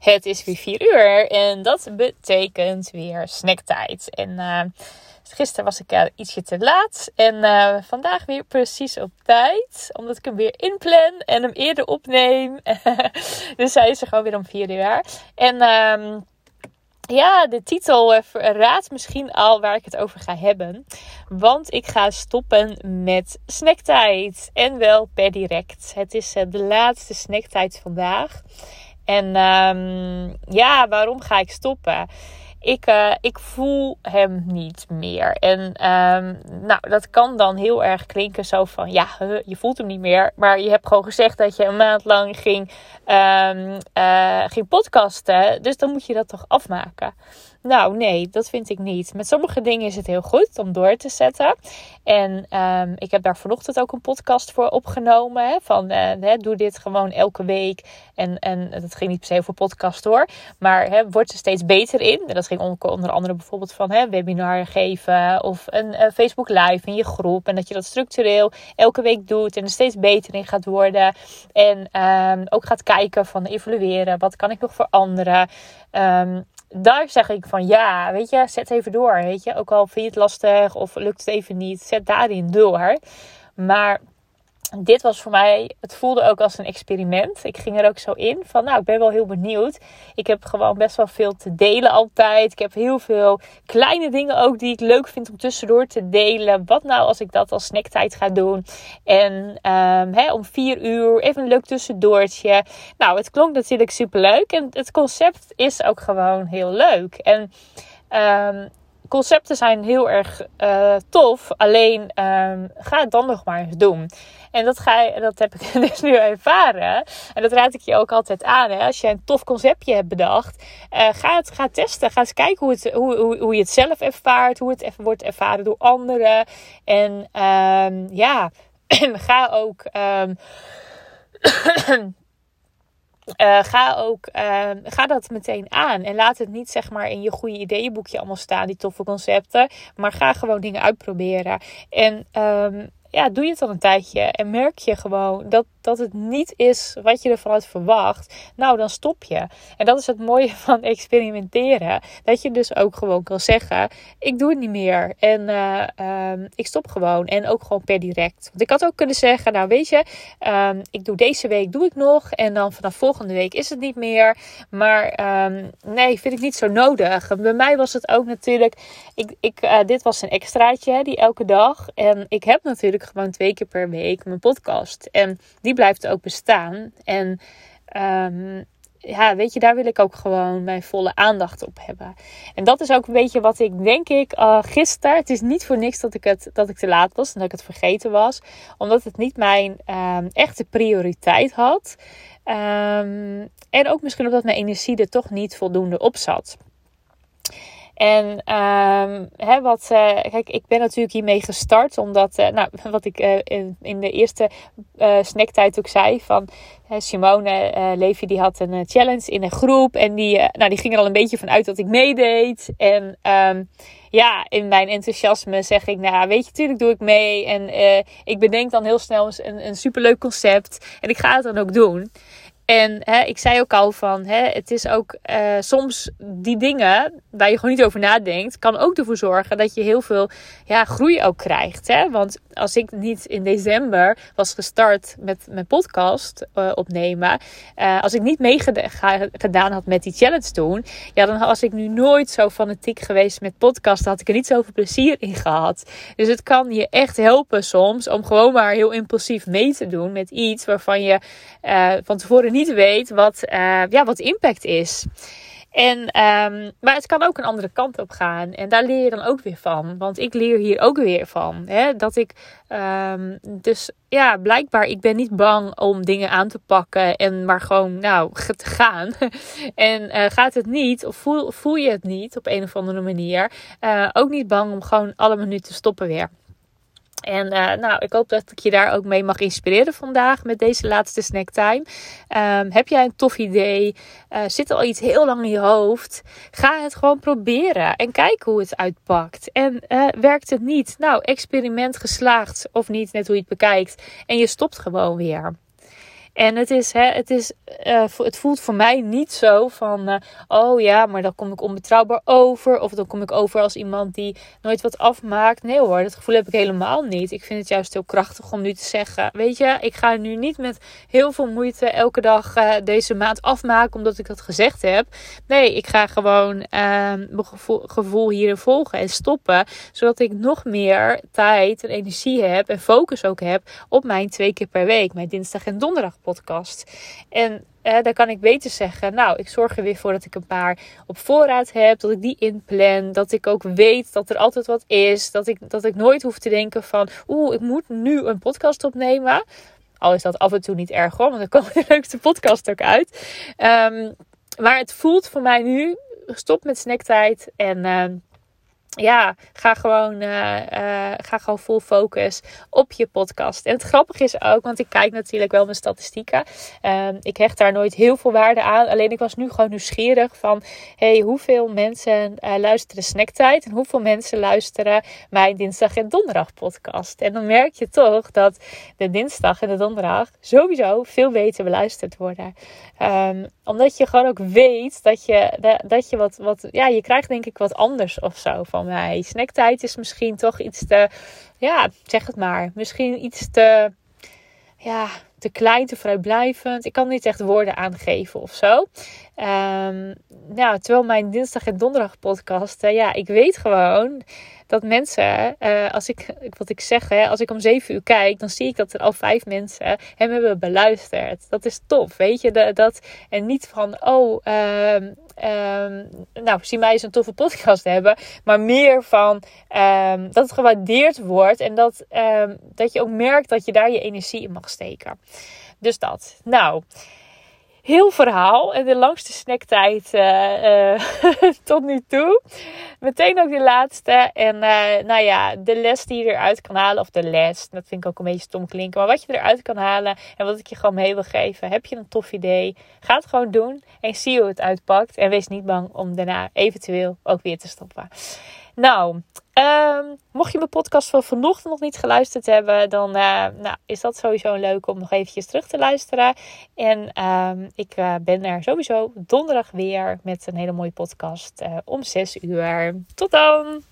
Het is weer 4 uur en dat betekent weer snacktijd. En uh, gisteren was ik ietsje te laat en uh, vandaag weer precies op tijd. Omdat ik hem weer inplan en hem eerder opneem. dus hij is er gewoon weer om 4 uur. En um, ja, de titel raadt misschien al waar ik het over ga hebben. Want ik ga stoppen met snacktijd. En wel per direct. Het is de laatste snacktijd vandaag. En um, ja, waarom ga ik stoppen? Ik, uh, ik voel hem niet meer. En um, nou, dat kan dan heel erg klinken zo van... Ja, je voelt hem niet meer. Maar je hebt gewoon gezegd dat je een maand lang ging, um, uh, ging podcasten. Dus dan moet je dat toch afmaken. Nou, nee, dat vind ik niet. Met sommige dingen is het heel goed om door te zetten. En um, ik heb daar vanochtend ook een podcast voor opgenomen. Hè, van uh, hè, doe dit gewoon elke week. En, en dat ging niet per se over podcast hoor. Maar hè, word er steeds beter in. En dat ging onder andere bijvoorbeeld van hè, webinar geven. Of een uh, Facebook live in je groep. En dat je dat structureel elke week doet. En er steeds beter in gaat worden. En um, ook gaat kijken van evalueren. Wat kan ik nog veranderen? Um, daar zeg ik van ja, weet je, zet even door. Weet je, ook al vind je het lastig of lukt het even niet, zet daarin door. Maar dit was voor mij, het voelde ook als een experiment. Ik ging er ook zo in van, nou, ik ben wel heel benieuwd. Ik heb gewoon best wel veel te delen altijd. Ik heb heel veel kleine dingen ook die ik leuk vind om tussendoor te delen. Wat nou als ik dat als snacktijd ga doen? En um, hè, om vier uur even een leuk tussendoortje. Nou, het klonk natuurlijk super leuk. En het concept is ook gewoon heel leuk. En um, concepten zijn heel erg uh, tof. Alleen um, ga het dan nog maar eens doen. En dat, ga dat heb ik dus nu ervaren. En dat raad ik je ook altijd aan. Hè? Als je een tof conceptje hebt bedacht, uh, ga het ga testen. Ga eens kijken hoe, het, hoe, hoe, hoe je het zelf ervaart. Hoe het even wordt ervaren door anderen. En um, ja, ga ook. Um, Uh, ga ook uh, ga dat meteen aan. En laat het niet zeg maar in je goede ideeënboekje allemaal staan, die toffe concepten. Maar ga gewoon dingen uitproberen. En um, ja, doe je het al een tijdje en merk je gewoon dat, dat het niet is wat je ervan had verwacht, nou dan stop je. En dat is het mooie van experimenteren. Dat je dus ook gewoon kan zeggen: ik doe het niet meer en uh, um, ik stop gewoon. En ook gewoon per direct. Want ik had ook kunnen zeggen: nou weet je, um, ik doe deze week doe ik nog en dan vanaf volgende week is het niet meer. Maar um, nee, vind ik niet zo nodig. Bij mij was het ook natuurlijk, ik, ik, uh, dit was een extraatje die elke dag. En ik heb natuurlijk gewoon twee keer per week mijn podcast. En die blijft ook bestaan. En um, ja, weet je, daar wil ik ook gewoon mijn volle aandacht op hebben. En dat is ook een beetje wat ik denk ik uh, gisteren. Het is niet voor niks dat ik, het, dat ik te laat was en dat ik het vergeten was. Omdat het niet mijn um, echte prioriteit had. Um, en ook misschien omdat mijn energie er toch niet voldoende op zat. En um, hè, wat, uh, kijk, ik ben natuurlijk hiermee gestart, omdat, uh, nou, wat ik uh, in, in, de eerste snacktijd ook zei, van Simone Levy, die had een challenge in een groep en die, nou, die ging er al een beetje van uit dat ik meedeed. En um, ja, in mijn enthousiasme zeg ik, nou, weet je, tuurlijk doe ik mee. En ik bedenk dan heel snel een, een superleuk concept en ik ga het dan ook doen. En hè, ik zei ook al van, hè, het is ook uh, soms die dingen waar je gewoon niet over nadenkt, kan ook ervoor zorgen dat je heel veel ja, groei ook krijgt. Hè? Want als ik niet in december was gestart met mijn podcast uh, opnemen, uh, als ik niet meegedaan had met die challenge toen, ja, dan was ik nu nooit zo fanatiek geweest met podcast. had ik er niet zoveel plezier in gehad. Dus het kan je echt helpen soms om gewoon maar heel impulsief mee te doen met iets waarvan je van tevoren niet niet weet wat, uh, ja, wat impact is. En, um, maar het kan ook een andere kant op gaan. En daar leer je dan ook weer van. Want ik leer hier ook weer van. Hè? Dat ik um, dus ja, blijkbaar, ik ben niet bang om dingen aan te pakken en maar gewoon, nou, te gaan. en uh, gaat het niet, of voel, voel je het niet op een of andere manier, uh, ook niet bang om gewoon alle minuten te stoppen weer. En uh, nou, ik hoop dat ik je daar ook mee mag inspireren vandaag met deze laatste snacktime. Um, heb jij een tof idee? Uh, zit al iets heel lang in je hoofd? Ga het gewoon proberen en kijk hoe het uitpakt. En uh, werkt het niet? Nou, experiment geslaagd of niet, net hoe je het bekijkt. En je stopt gewoon weer. En het, is, hè, het, is, uh, het voelt voor mij niet zo van, uh, oh ja, maar dan kom ik onbetrouwbaar over. Of dan kom ik over als iemand die nooit wat afmaakt. Nee hoor, dat gevoel heb ik helemaal niet. Ik vind het juist heel krachtig om nu te zeggen, weet je, ik ga nu niet met heel veel moeite elke dag uh, deze maand afmaken omdat ik dat gezegd heb. Nee, ik ga gewoon mijn gevoel, gevoel hierin volgen en stoppen. Zodat ik nog meer tijd en energie heb en focus ook heb op mijn twee keer per week. Mijn dinsdag en donderdag podcast. En eh, dan kan ik beter zeggen, nou, ik zorg er weer voor dat ik een paar op voorraad heb. Dat ik die inplan. Dat ik ook weet dat er altijd wat is. Dat ik, dat ik nooit hoef te denken van, oeh, ik moet nu een podcast opnemen. Al is dat af en toe niet erg hoor, want dan komen de leukste podcast ook uit. Um, maar het voelt voor mij nu, stop met snacktijd en... Uh, ja, ga gewoon, uh, ga gewoon full focus op je podcast. En het grappige is ook, want ik kijk natuurlijk wel mijn statistieken. Uh, ik hecht daar nooit heel veel waarde aan. Alleen ik was nu gewoon nieuwsgierig van... hey, hoeveel mensen uh, luisteren Snacktijd? En hoeveel mensen luisteren mijn dinsdag en donderdag podcast? En dan merk je toch dat de dinsdag en de donderdag sowieso veel beter beluisterd worden. Um, omdat je gewoon ook weet dat je, dat je wat, wat... Ja, je krijgt denk ik wat anders of zo van mij. Snacktijd is misschien toch iets te, ja, zeg het maar, misschien iets te, ja, te klein, te vrijblijvend. Ik kan niet echt woorden aangeven of zo. Um, ja, terwijl mijn dinsdag en donderdag podcast, ja, ik weet gewoon dat mensen, uh, als ik, wat ik zeg, hè, als ik om zeven uur kijk, dan zie ik dat er al vijf mensen hem hebben beluisterd. Dat is tof, weet je. Dat, en niet van, oh, uh, Um, nou, zie mij eens een toffe podcast hebben. Maar meer van dat het gewaardeerd wordt. En dat, dat je ook merkt dat je daar je energie in mag steken. Dus dat. Nou, heel verhaal. En de langste snacktijd uh, uh, tot nu toe. Meteen ook de laatste. En uh, nou ja, de les die je eruit kan halen. Of de les, dat vind ik ook een beetje stom klinken. Maar wat je eruit kan halen. En wat ik je gewoon mee wil geven. Heb je een tof idee? Ga het gewoon doen. En zie hoe het uitpakt. En wees niet bang om daarna eventueel ook weer te stoppen. Nou, um, mocht je mijn podcast van vanochtend nog niet geluisterd hebben, dan uh, nou, is dat sowieso leuk om nog eventjes terug te luisteren. En um, ik uh, ben er sowieso donderdag weer met een hele mooie podcast uh, om 6 uur. Tot dan!